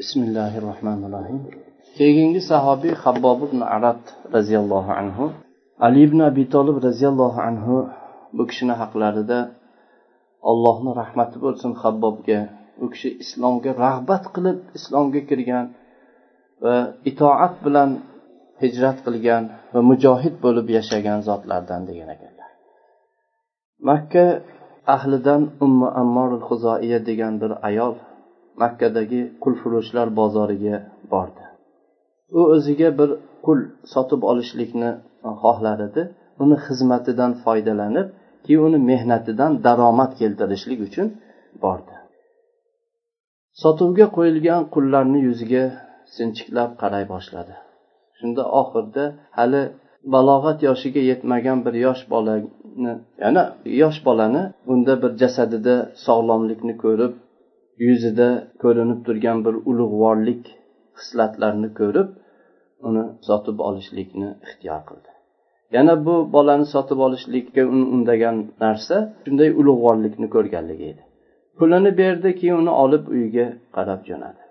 bismillahi rohmanir rohim keyingi sahobiy habbob ibn arab roziyallohu anhu ali ibn abi tolib roziyallohu anhu bu kishini haqlarida allohni rahmati bo'lsin habbobga u kishi islomga rag'bat qilib islomga kirgan va itoat bilan hijrat qilgan va mujohid bo'lib yashagan zotlardan degan ekanlar. Makka ahlidan umma ammor huzoiya degan bir ayol makkadagi qulfurushlar bozoriga bordi. U o'ziga bir qul sotib olishlikni xohlar edi uni xizmatidan foydalanib keyin uni mehnatidan daromad keltirishlik uchun bordi. Sotuvga qo'yilgan qullarni yuziga sinchiklab qaray boshladi. Shunda oxirida hali balog'at yoshiga yetmagan bir yosh bolani yana yosh bolani unda bir jasadida sog'lomlikni ko'rib yuzida ko'rinib turgan bir ulug'vorlik xislatlarini ko'rib uni sotib olishlikni ixtiyor qildi. Yana bu bolani sotib olishlikka uni undagan narsa shunday ulug'vorlikni ko'rganligi edi. Pulini berdi keyin uni olib uyiga qarab jo'nadi.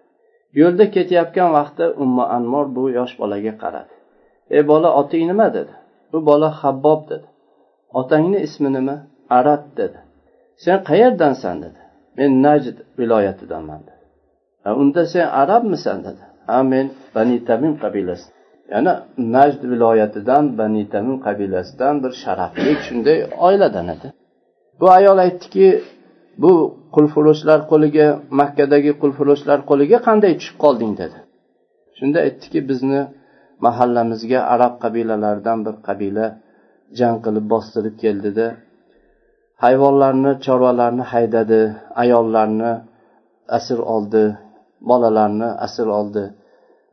Yo'lda ketayotgan vaqtda umma anmor bu yosh bolaga qaradi. Ey bola oting nima? dedi. Bu bola habbob dedi. Otangni ismi nima? Arab dedi. Sen qayerdansan? dedi. Men najd viloyatidanman dedi. Unda sen arabmisan dedi. Ha men bani tamim qabilasi. Yana najd viloyatidan bani tamim qabilasidan bir sharafli shunday oiladan edi. Bu ayol aytdiki bu qulfurushlar qo'liga makkadagi qulfurushlar qo'liga qanday tushib qolding dedi. Shunda aytdiki bizni mahallamizga arab qabilalaridan bir qabila jang qilib bostirib keldida hayvonlarni chorvalarni haydadi ayollarni asir oldi bolalarni asir oldi.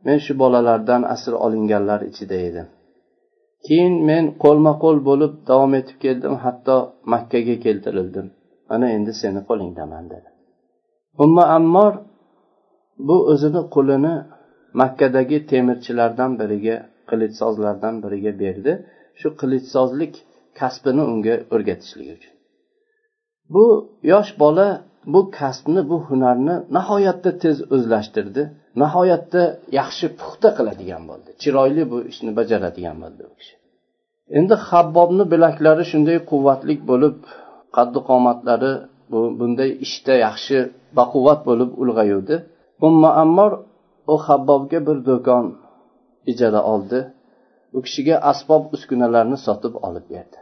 Men shu bolalardan asir olinganlar ichida edim. Keyin men qo'lma qo'l bo'lib davom etib keldim hatto makkaga keltirildim. Mana endi seni qo'lingdaman dedi. Umma ammor bu o'zini qulini makkadagi temirchilardan biriga qilichsozlardan biriga berdi. Shu qilichsozlik kasbini unga o'rgatishlik uchun. Bu yosh bola bu kasbni bu hunarni nihoyatda tez o'zlashtirdi. Nihoyatda yaxshi puxta qiladigan bo'ldi. Chiroyli bu ishni bajaradigan bo'ldi u kishi. Endi habbobni bilaklari shunday quvvatli bo'lib qaddi qomatlari bu bunday ishda yaxshi baquvvat bo'lib ulg'ayuvdi. Umma ammor u habbobga bir do'kon ijara oldi. U kishiga asbob uskunalarni sotib olib berdi.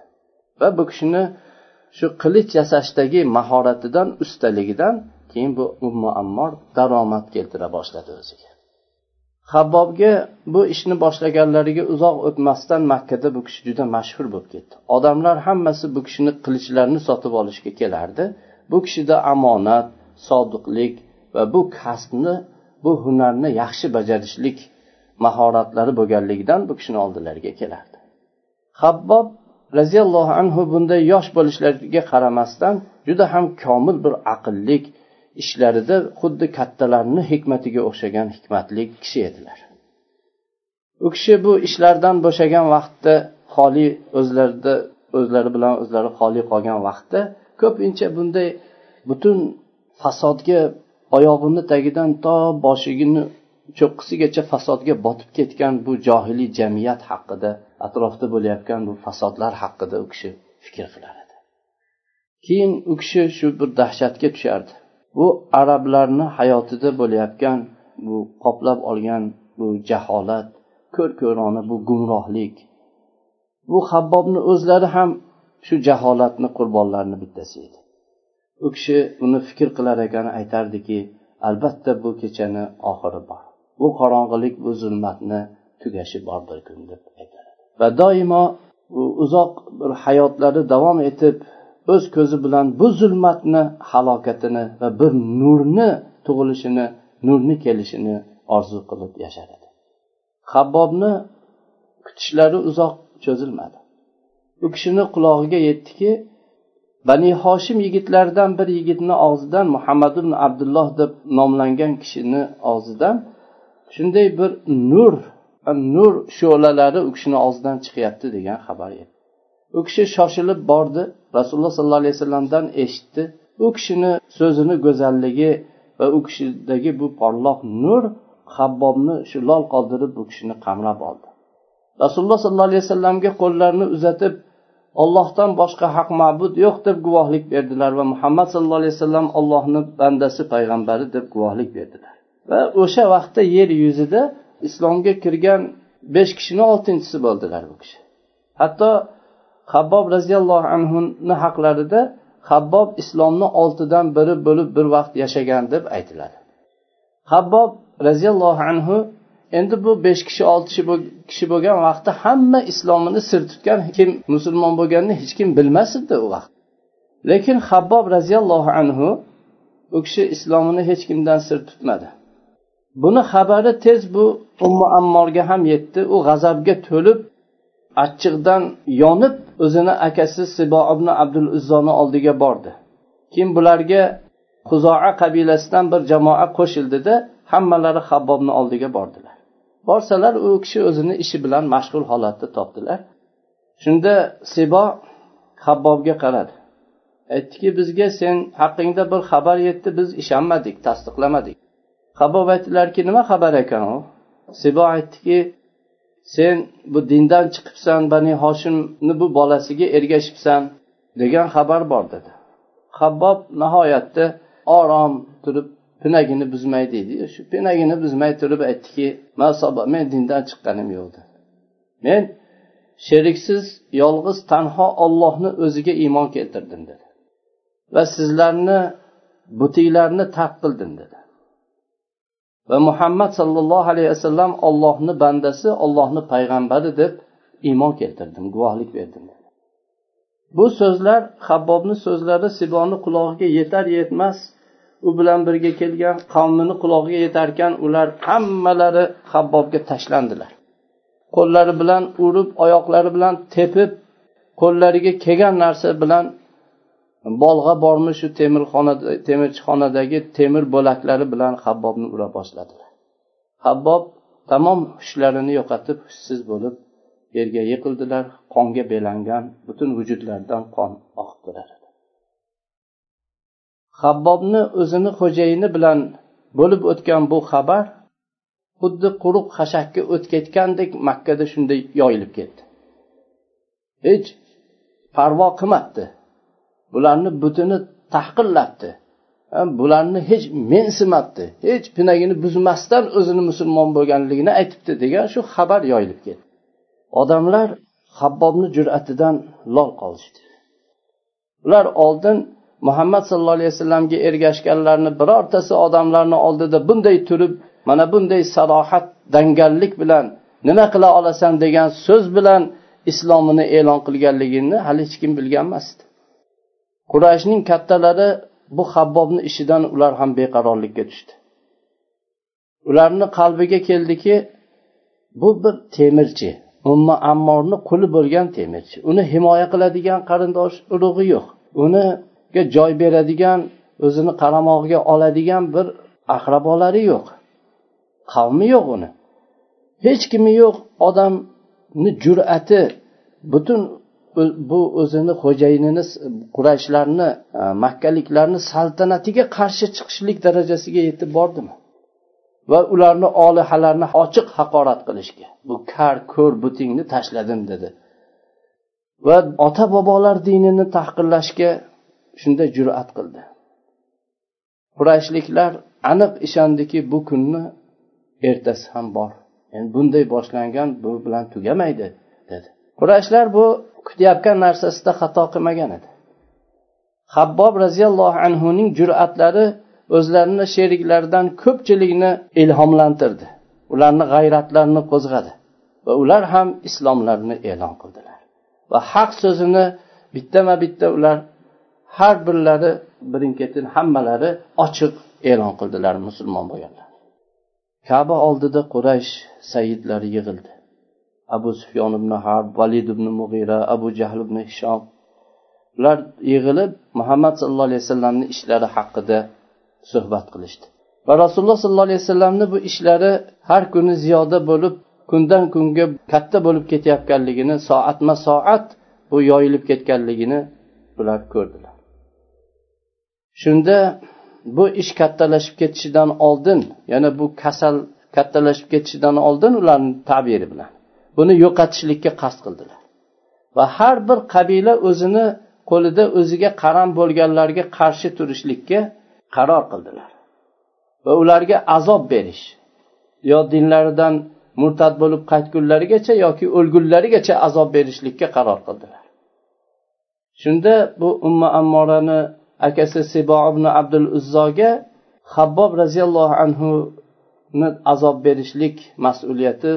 Va bu kishini shu qilich yasashdagi mahoratidan ustaligidan keyin bu ummu ammor daromad keltira boshladi o'ziga. Habbobga bu ishni boshlaganlariga uzoq o'tmasdan makkada bu kishi juda mashhur bo'lib ketdi. Odamlar hammasi bu kishini qilichlarini sotib olishga kelardi. Bu kishida omonat sodiqlik va bu kasbni bu hunarni yaxshi bajarishlik mahoratlari bo'lganligidan bu kishini oldilariga kelardi. Habbob roziyallohu anhu bunday yosh bo'lishlariga qaramasdan juda ham komil bir aqllik ishlarida xuddi kattalarni hikmatiga o'xshagan hikmatli kishi edilar. U kishi bu ishlardan bo'shagan vaqtda xoli o'zlarida o'zlari bilan o'zlari xoli qolgan vaqtda ko'pincha bunday butun fasodga oyog'ini tagidan to boshigini cho'qqisigacha fasodga botib ketgan bu johiliy jamiyat haqida atrofda bo'layotgan bu fasodlar haqida u kishi fikr qilar edi. Keyin u kishi shu bir dahshatga tushardi. Bu arablarni hayotida bo'layotgan bu qoplab olgan bu jaholat ko'r ko'rona bu gumrohlik bu habbobni o'zlari ham shu jaholatni qurbonlarini bittasi edi. U kishi uni fikr qilar ekan aytardiki albatta bu kechani oxiri bor. Bu qorong'ilik bu zulmatni tugashi bor bir kun deb va doimo uzoq bir hayotlari davom etib o'z ko'zi bilan bu zulmatni halokatini va bir nurni tug'ilishini nurni kelishini orzu qilib yashar edi habbobni kutishlari uzoq cho'zilmadi. U kishini qulog'iga yetdiki bani hoshim yigitlaridan bir yigitni og'zidan muhammad ibn abdulloh deb nomlangan kishini og'zidan shunday bir nur nur shu'lalari u kishini og'zidan chiqyapti degan xabar edi. U kishi shoshilib bordi rasululloh sollallohu alayhi vasallamdan eshitdi. U kishini so'zini go'zalligi va u kishidagi bu porloq nur habbobni shu lol qoldirib bu kishini qamrab oldi. Rasululloh sollallohu alayhi vasallamga qo'llarini uzatib ollohdan boshqa haq ma'bud yo'q deb guvohlik berdilar va muhammad sallallohu alayhi vasallam ollohni bandasi payg'ambari deb guvohlik berdilar. Va o'sha vaqtda yer yuzida islomga kirgan besh kishini oltinchisi bo'ldilar bu kishi. Hatto habbob roziyallohu anhuni haqlarida habbob islomni oltidan biri bo'lib bir vaqt yashagan deb aytiladi. Habbob roziyallohu anhu endi bu besh kishi olti kishi bo'lgan vaqtda hamma islomini sir tutgan kim musulmon bo'lganini hech kim bilmas edi u vaqt. Lekin habbob roziyallohu anhu u kishi islomini hech kimdan sir tutmadi. Buni xabari tez bu ummu ammorga ham yetdi. U g'azabga to'lib achchiqdan yonib o'zini akasi sibo ibn abdul uzzoni oldiga bordi. Keyin bularga huzoa qabilasidan bir jamoa qo'shildida hammalari habbobni oldiga bordilar. Borsalar u kishi o'zini ishi bilan mashg'ul holatda topdilar. Shunda sibo habbobga qaradi. Aytdiki bizga sen haqingda bir xabar yetdi biz ishonmadik tasdiqlamadik. Habob aytdilarki nima xabar ekan u? Sibo aytdiki sen bu dindan chiqibsan bani hoshimni bu bolasiga ergashibsan degan xabar bor dedi. Habbob nihoyatda orom turib pinagini buzmay deydiyu shu pinagini buzmay turib aytdiki men dindan chiqqanim yo'q dedi. Men sheriksiz yolg'iz tanho ollohni o'ziga iymon keltirdim dedi. Va sizlarni butinglarni tark qildim dedi. Va muhammad sollallohu alayhi vasallam ollohni bandasi ollohni payg'ambari deb iymon keltirdim guvohlik berdim. Bu so'zlar habbobni so'zlari siboni qulog'iga yetar yetmas u bilan birga kelgan qavmini qulog'iga yetarkan ular hammalari habbobga tashlandilar. Qo'llari bilan urib oyoqlari bilan tepib qo'llariga kelgan narsa bilan bolg'a bormi shu temirxonada temirchixonadagi temir bo'laklari bilan habbobni ura boshladilar. Habbob tamom hushlarini yo'qotib hushsiz bo'lib yerga yiqildilar qonga belangan butun vujudlaridan qon oqib turar edi. Habbobni o'zini xo'jayini bilan bo'lib o'tgan bu xabar xuddi quruq xashakka o't ketgandek makkada shunday yoyilib ketdi. Hech parvo qilmabdi. Bularni butini tahqirlatdi. Bularni hech mensimabdi hech pinagini buzmasdan o'zini musulmon bo'lganligini aytibdi degan shu xabar yoyilib ketdi. Odamlar habbobni jur'atidan lol qolishdi. Ular oldin muhammad sallallohu alayhi vasallamga ergashganlarni birortasi odamlarni oldida bunday turib mana bunday sarohat dangallik bilan nima qila olasan? degan so'z bilan islomini e'lon qilganligini hali hech kim bilgan emasdi. Qurashning kattalari bu habbobni ishidan ular ham beqarorlikka tushdi. Ularni qalbiga keldiki bu bir temirchi umma ammorni quli bo'lgan temirchi. Uni himoya qiladigan qarindosh urug'i yo'q. Uniga joy beradigan o'zini qaramog'iga oladigan bir aqrabolari yo'q. Qavmi yo'q uni. Hech kimi yo'q odamni jur'ati butun bu o'zini xo'jayinini qurayshlarni e, makkaliklarni saltanatiga qarshi chiqishlik darajasiga yetib bordimi? Va ularni olihalarni ochiq haqorat qilishga. Bu kar ko'r butingni tashladim dedi. Va ota bobolar dinini tahqirlashga shunday jur'at qildi. Qurayshliklar aniq ishondiki bu kunni ertasi ham bor. Yani bunday boshlangan bu bilan tugamaydi dedi. Qurashlar bu kutayotgan narsasida xato qilmagan edi. Habbob roziyallohu anhuning jur'atlari o'zlarini sheriklaridan ko'pchilikni ilhomlantirdi. Ularni g'ayratlarini qo'zg'adi va ular ham islomlarini e'lon qildilar. Va haq so'zini bittama bitta ular har birlari birin ketin hammalari ochiq e'lon qildilar musulmon bo'lganlar. Kaba oldida quraysh sayidlari yig'ildi. Abu sufyon ibn harb valid ibn mug'ira abu jahl ibn hishom ular yig'ilib muhammad sallallohu alayhi vasallamni ishlari haqida suhbat qilishdi. Va rasululloh sollallohu alayhi vasallamni bu ishlari har kuni ziyoda bo'lib kundan kunga katta bo'lib ketayotganligini soatma soat bu yoyilib ketganligini ular ko'rdilar. Shunda bu ish kattalashib ketishidan oldin yana bu kasal kattalashib ketishidan oldin ularni tabiri bilan buni yo'qotishlikka qasd qildilar. Va har bir qabila o'zini qo'lida o'ziga qaram bo'lganlarga qarshi turishlikka qaror qildilar. Va ularga azob berish yo dinlaridan murtad bo'lib qaytgunlarigacha yoki o'lgunlarigacha azob berishlikka qaror qildilar. Shunda bu umma ammorani akasi sibo ibn abdul uzzoga habbob roziyallohu uni azob berishlik mas'uliyati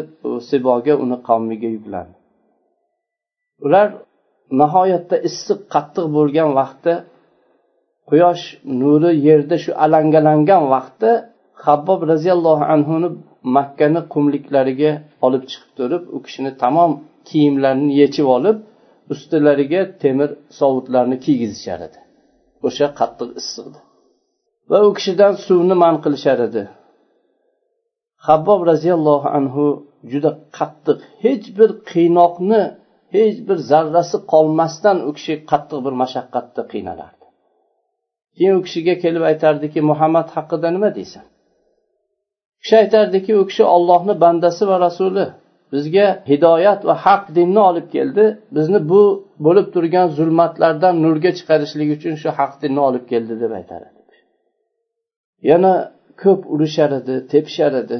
siboga uni qavmiga yuklandi ular nihoyatda issiq qattiq bo'lgan vaqtda quyosh nuri yerda shu alangalangan vaqtda habbob roziyallohu anhuni makkani qumliklariga olib chiqib turib u kishini tamom kiyimlarini yechib olib ustilariga temir sovutlarni kiygizishar edi. O'sha qattiq issiqda va u kishidan suvni man qilishar edi. Habbob roziyallohu anhu juda qattiq hech bir qiynoqni hech bir zarrasi qolmasdan u kishi qattiq bir mashaqqatda qiynalardi. Keyin u kishiga kelib aytardiki muhammad haqida nima deysan? Kishi aytardiki u kishi ollohni bandasi va rasuli. Bizga hidoyat va haq dinni olib keldi. Bizni bu bo'lib turgan zulmatlardan nurga chiqarishlik uchun shu haq dinni olib keldi deb aytar edi. Yana ko'p urishar edi tepishar edi.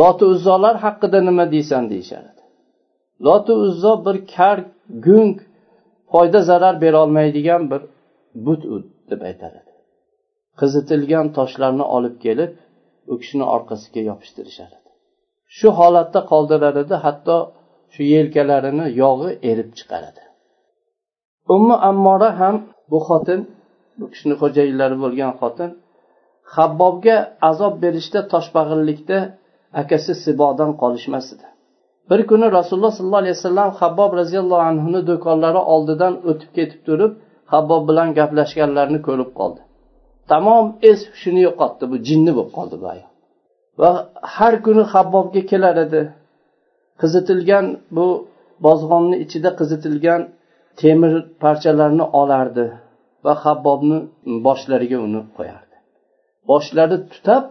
Loti uzzolar haqida nima deysan deyishadi edi loti uzzo bir kar gung foyda zarar berolmaydigan bir but deb aytar edi qizitilgan toshlarni olib kelib u kishini orqasiga yopishtirishar edi shu holatda qoldirar edi hatto shu yelkalarini yog'i erib chiqaradi. Ummi ammora ham bu xotin bu kishini xo'jayinlari bo'lgan xotin habbobga azob berishda toshbag'irlikda akasi sibodan qolishmas edi. Bir kuni rasululloh sollallohu alayhi vasallam habbob roziyallohu anhuni do'konlari oldidan o'tib ketib turib habbob bilan gaplashganlarini ko'rib qoldi. Tamom es hushini yo'qotdi bu jinni bo'lib qoldi bu ayol. Va har kuni habbobga kelar edi. Qizitilgan bu bozg'onni ichida qizitilgan temir parchalarini olardi va habbobni boshlariga uni qo'yardi. Boshlari tutab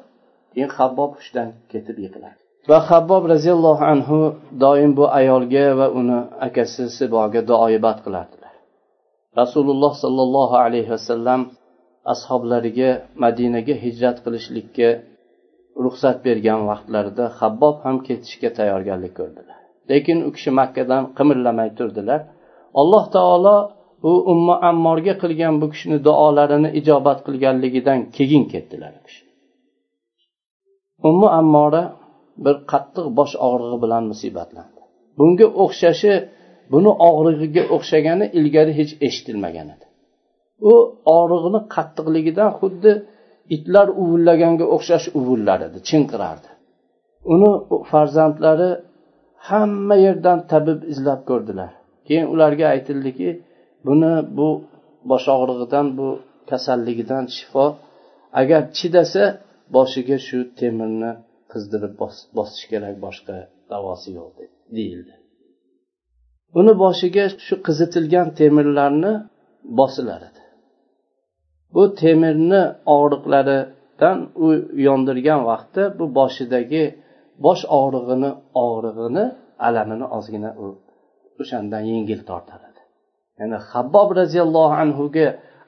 keyin habbob hushdan ketib yiqiladi. Va habbob roziyallohu anhu doim bu ayolga va uni akasi siboga duoibat qilardilar. Rasululloh sollallohu alayhi vasallam ashoblariga madinaga hijrat qilishlikka ruxsat bergan vaqtlarida habbob ham ketishga tayyorgarlik ko'rdilar. Lekin u kishi makkadan qimirlamay turdilar. Alloh taolo u umma ammorga qilgan bu kishini duolarini ijobat qilganligidan keyin ketdilar u kishi. Ummu ammora bir qattiq bosh og'rig'i bilan musibatlandi. Bunga o'xshashi buni og'rig'iga o'xshagani ilgari hech eshitilmagan edi. U og'rig'ini qattiqligidan xuddi itlar uvillaganga o'xshash uvillar edi chinqirardi. Uni farzandlari hamma yerdan tabib izlab ko'rdilar. Keyin ularga aytildiki buni bu bosh og'rig'idan bu kasalligidan shifo agar chidasa boshiga shu temirni qizdirib bosish kerak boshqa davosi yo'q deyildi. Uni boshiga shu qizitilgan temirlarni bosilar edi. Bu temirni og'riqlaridan u yondirgan vaqtda bu boshidagi bosh og'rig'ini og'rig'ini alamini ozgina u o'shandan yengil tortaradi ya'ni habbob roziyallohu anhuga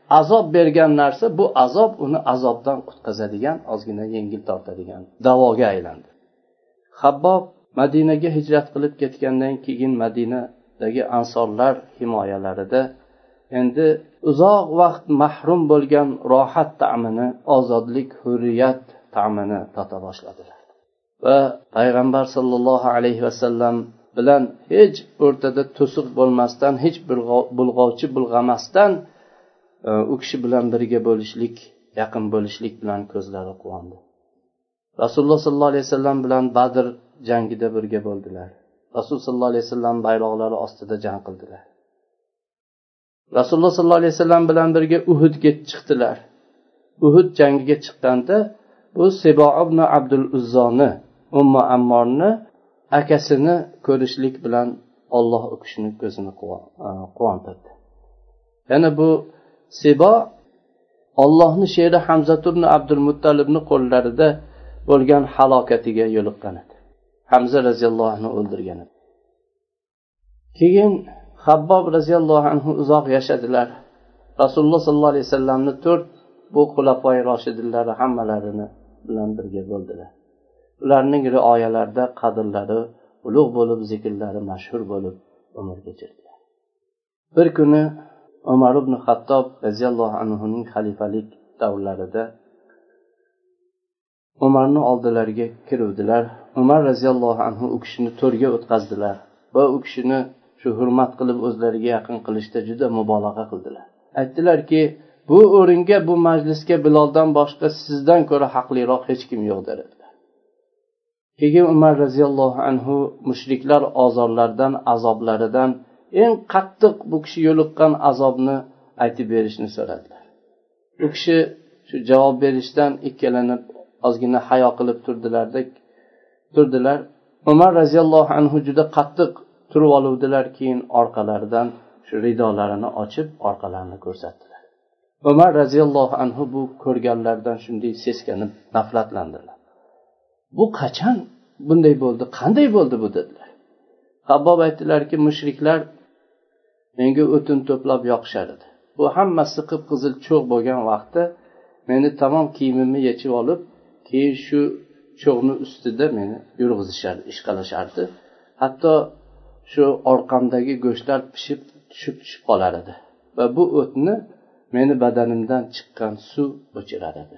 azob bergan narsa bu azob uni azobdan qutqazadigan ozgina yengil tortadigan davoga aylandi. Habbob madinaga hijrat qilib ketgandan keyin madinadagi ansorlar himoyalarida endi uzoq vaqt mahrum bo'lgan rohat ta'mini ozodlik hurriyat ta'mini tota boshladilar. Va payg'ambar sollallohu alayhi vasallam bilan hech o'rtada to'siq bo'lmasdan hech bulg'ovchi bulg'amasdan u kishi bilan birga bo'lishlik yaqin bo'lishlik bilan ko'zlari quvondi. Rasululloh sollallohu alayhi vasallam bilan badr jangida birga bo'ldilar. Rasululloh sollallohu alayhi vasallam bayroqlari ostida jang qildilar. Rasululloh sollallohu alayhi vasallam bilan birga uhudga chiqdilar. Uhud jangiga chiqqanda bu sibo ibn abdul uzzoni umma ammorni akasini ko'rishlik bilan olloh u kishini ko'zini e, quvontirdi. Yana bu sibo ollohni sheri hamzaturni abdul muttalibni qo'llarida bo'lgan halokatiga yo'liqqan edi. Hamza roziyallohu anhu o'ldirgan edi. Keyin habbob roziyallohu anhu uzoq yashadilar. Rasululloh sollallohu alayhi vasallamni to'rt bu xulafoi roshidinlari hammalarini bilan birga bo'ldilar. Ularning rioyalarida qadrlari ulug' bo'lib zikrlari mashhur bo'lib umr kechirdilar. Bir kuni umar ibn hattob roziyallohu anhuning xalifalik davrlarida umarni oldilariga kiruvdilar. Umar roziyallohu anhu u kishini to'rga o'tkazdilar va u kishini shu hurmat qilib o'zlariga yaqin qilishda juda mubolag'a qildilar. Aytdilarki bu o'ringa bu majlisga biloldan boshqa sizdan ko'ra haqliroq hech kim yo'q dedilar. Keyin umar roziyallohu anhu mushriklar ozorlaridan azoblaridan eng qattiq bu kishi yo'liqqan azobni aytib berishni so'radilar. U kishi shu javob berishdan ikkilanib ozgina hayo qilib turdilarda turdilar. Umar roziyallohu anhu juda qattiq turib oluvdilar keyin orqalaridan shu ridolarini ochib orqalarini ko'rsatdilar. Umar roziyallohu anhu bu ko'rganlaridan shunday seskanib nafratlandilar. Bu qachon bunday bo'ldi qanday bo'ldi bu dedilar. Habbob aytdilarki mushriklar menga o'tin to'plab yoqishar edi bu hammasi qip qizil cho'g' bo'lgan vaqtda meni tamom kiyimimni yechib olib keyin shu cho'g'ni ustida meni yurg'izishardi ishqalashardi. Hatto shu orqamdagi go'shtlar pishib tushib tushib qolar edi va bu o'tni meni badanimdan chiqqan suv o'chirar edi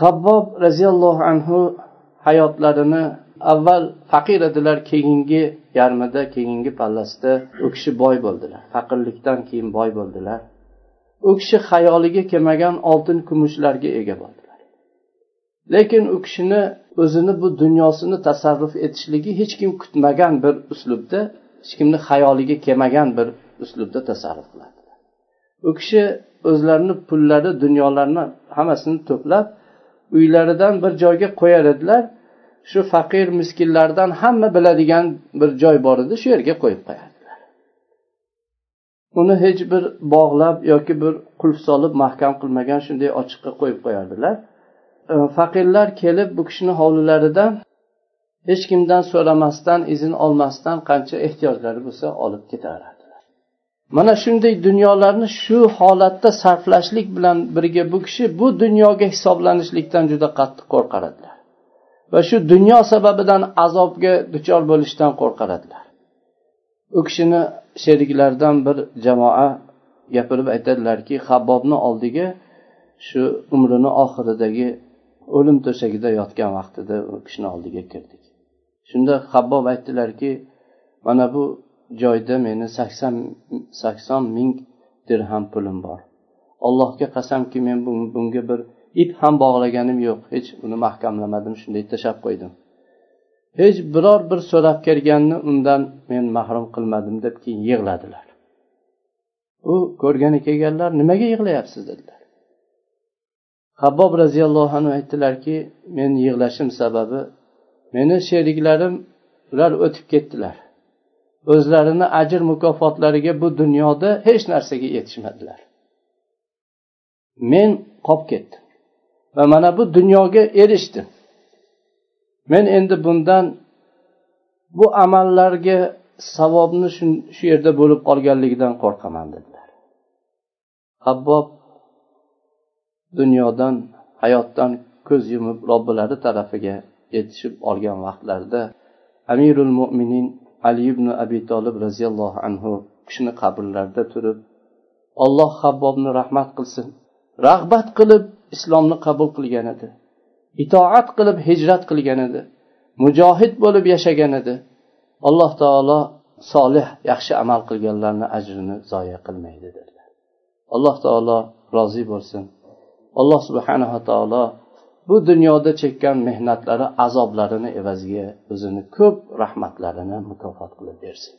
habbob roziyallohu anhu hayotlarini avval faqir edilar keyingi yarmida keyingi pallasida u kishi boy bo'ldilar. Faqirlikdan keyin boy bo'ldilar. U kishi xayoliga kelmagan oltin kumushlarga ega bo'ldilar. Lekin u kishini o'zini bu dunyosini tasarruf etishligi hech kim kutmagan bir uslubda hech kimni xayoliga kelmagan bir uslubda tasarruf qiladilar u kishi o'zlarini pullari dunyolarni hammasini to'plab uylaridan bir joyga qo'yar edilar. Shu faqir miskinlardan hamma biladigan bir joy bor edi shu yerga qo'yib qo'yardilar. Uni hech bir bog'lab yoki bir qulf solib mahkam qilmagan shunday ochiqqa qo'yib qo'yardilar. E, faqirlar kelib bu kishini hovlilaridan hech kimdan so'ramasdan izn olmasdan qancha ehtiyojlari bo'lsa olib ketaveradilar mana shunday dunyolarni shu holatda sarflashlik bilan birga bu kishi bu dunyoga hisoblanishlikdan juda qattiq qo'rqar edilar va shu dunyo sababidan azobga duchor bo'lishdan qo'rqadilar u kishini sheriklaridan bir jamoa gapirib aytadilarki habbobni oldiga shu umrini oxiridagi o'lim to'shagida yotgan vaqtida u kishini oldiga kirdik. Shunda habbob aytdilarki mana bu joyda meni sakson sakson ming dirham pulim bor. Allohga qasamki men bunga bir ip ham bog'laganim yo'q. Hech uni mahkamlamadim shunday tashlab qo'ydim. Hech biror bir so'rab kelganni undan men mahrum qilmadim deb keyin yig'ladilar. U ko'rgani kelganlar nimaga yig'layapsiz? dedilar. Habbob roziyallohu anhu aytdilarki men yig'lashim sababi meni sheriklarim ular o'tib ketdilar. O'zlarini ajr mukofotlariga bu dunyoda hech narsaga yetishmadilar. Men qolib ketdim. Va mana bu dunyoga erishdim men endi bundan bu amallarga savobni shu yerda bo'lib qolganligidan qo'rqaman dedilar. Habbob dunyodan hayotdan ko'z yumib robbilari tarafiga yetishib olgan vaqtlarida amirul mo'minin ali ibn abi tolib roziyallohu anhu kishini qabrlarida turib olloh habbobni rahmat qilsin rag'bat qilib islomni qabul qilgan edi itoat qilib hijrat qilgan edi mujohid bo'lib yashagan edi alloh taolo solih yaxshi amal qilganlarni ajrini zoya qilmaydi dedilar alloh taolo rozi bo'lsin alloh subhanava taolo bu dunyoda chekkan mehnatlari azoblarini evaziga o'zini ko'p rahmatlarini mukofot qilib bersin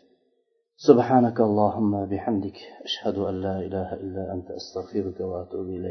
سبحانك اللهم بحمدك أشهد أن لا إله إلا أنت أستغفرك وأتوب إليك